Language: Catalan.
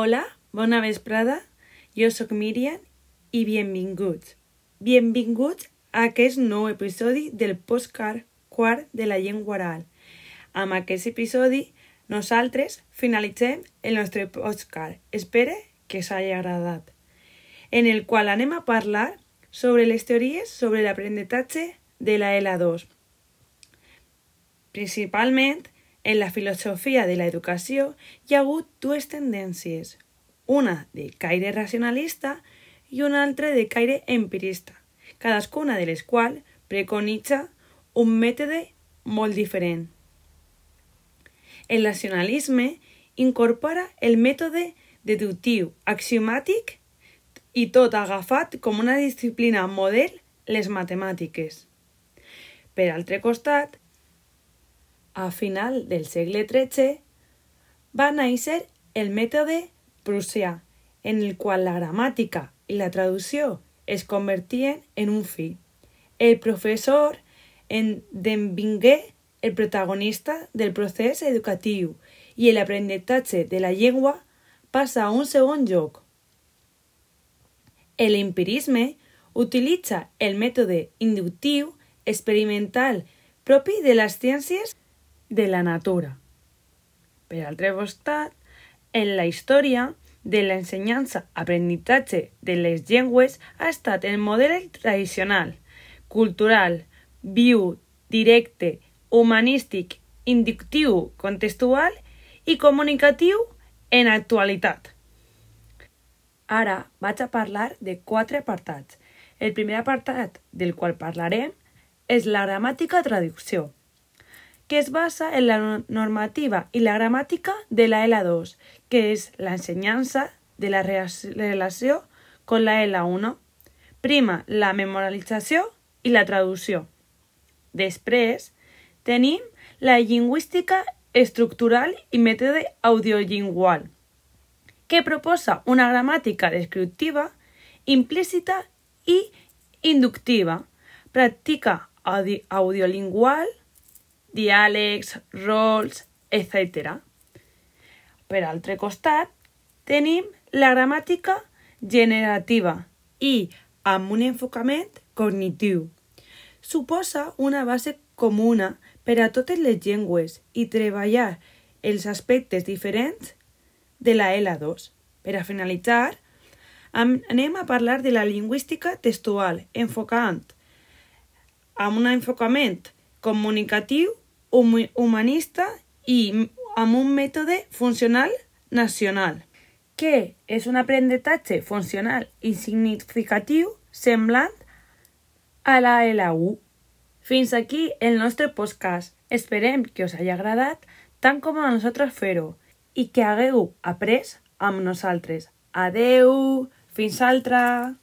Hola, bona vesprada, jo sóc Miriam i benvinguts. Benvinguts a aquest nou episodi del postcard quart de la llengua oral. Amb aquest episodi nosaltres finalitzem el nostre postcard. Espero que us hagi agradat. En el qual anem a parlar sobre les teories sobre l'aprenentatge de la L2. Principalment, en la filosofia de l'educació hi ha hagut dues tendències, una de caire racionalista i una altra de caire empirista, cadascuna de les quals preconitza un mètode molt diferent. El racionalisme incorpora el mètode deductiu axiomàtic i tot agafat com una disciplina model les matemàtiques. Per altre costat, a final del segle XIII va néixer el mètode prussià, en el qual la gramàtica i la traducció es convertien en un fi. El professor en devingué el protagonista del procés educatiu i l'aprenentatge de la llengua passa a un segon lloc. L'empirisme utilitza el mètode inductiu experimental propi de les ciències de la natura. Per altre costat, en la història de l'ensenyança-aprenentatge de les llengües ha estat el model tradicional, cultural, viu, directe, humanístic, inductiu, contextual i comunicatiu en actualitat. Ara vaig a parlar de quatre apartats. El primer apartat del qual parlarem és la gramàtica traducció, que es basa en la normativa i la gramàtica de la L2, que és l'ensenyança de la relació con la L1, prima la memorialització i la traducció. Després, tenim la lingüística estructural i mètode audiolingual, que proposa una gramàtica descriptiva, implícita i inductiva, pràctica audi audiolingual, diàlegs, rols, etc. Per altre costat, tenim la gramàtica generativa i amb un enfocament cognitiu. Suposa una base comuna per a totes les llengües i treballar els aspectes diferents de la L2. Per a finalitzar, anem a parlar de la lingüística textual, enfocant amb un enfocament comunicatiu, humanista i amb un mètode funcional nacional, que és un aprenentatge funcional i significatiu semblant a la L1. Fins aquí el nostre podcast. Esperem que us hagi agradat tant com a nosaltres fer-ho i que hagueu après amb nosaltres. Adeu! Fins altra!